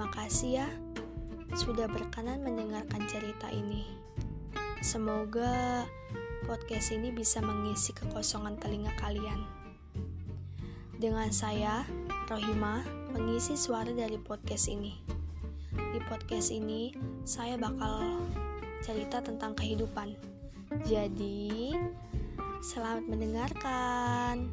Terima kasih ya sudah berkenan mendengarkan cerita ini. Semoga podcast ini bisa mengisi kekosongan telinga kalian. Dengan saya, Rohima, mengisi suara dari podcast ini. Di podcast ini, saya bakal cerita tentang kehidupan. Jadi, selamat mendengarkan.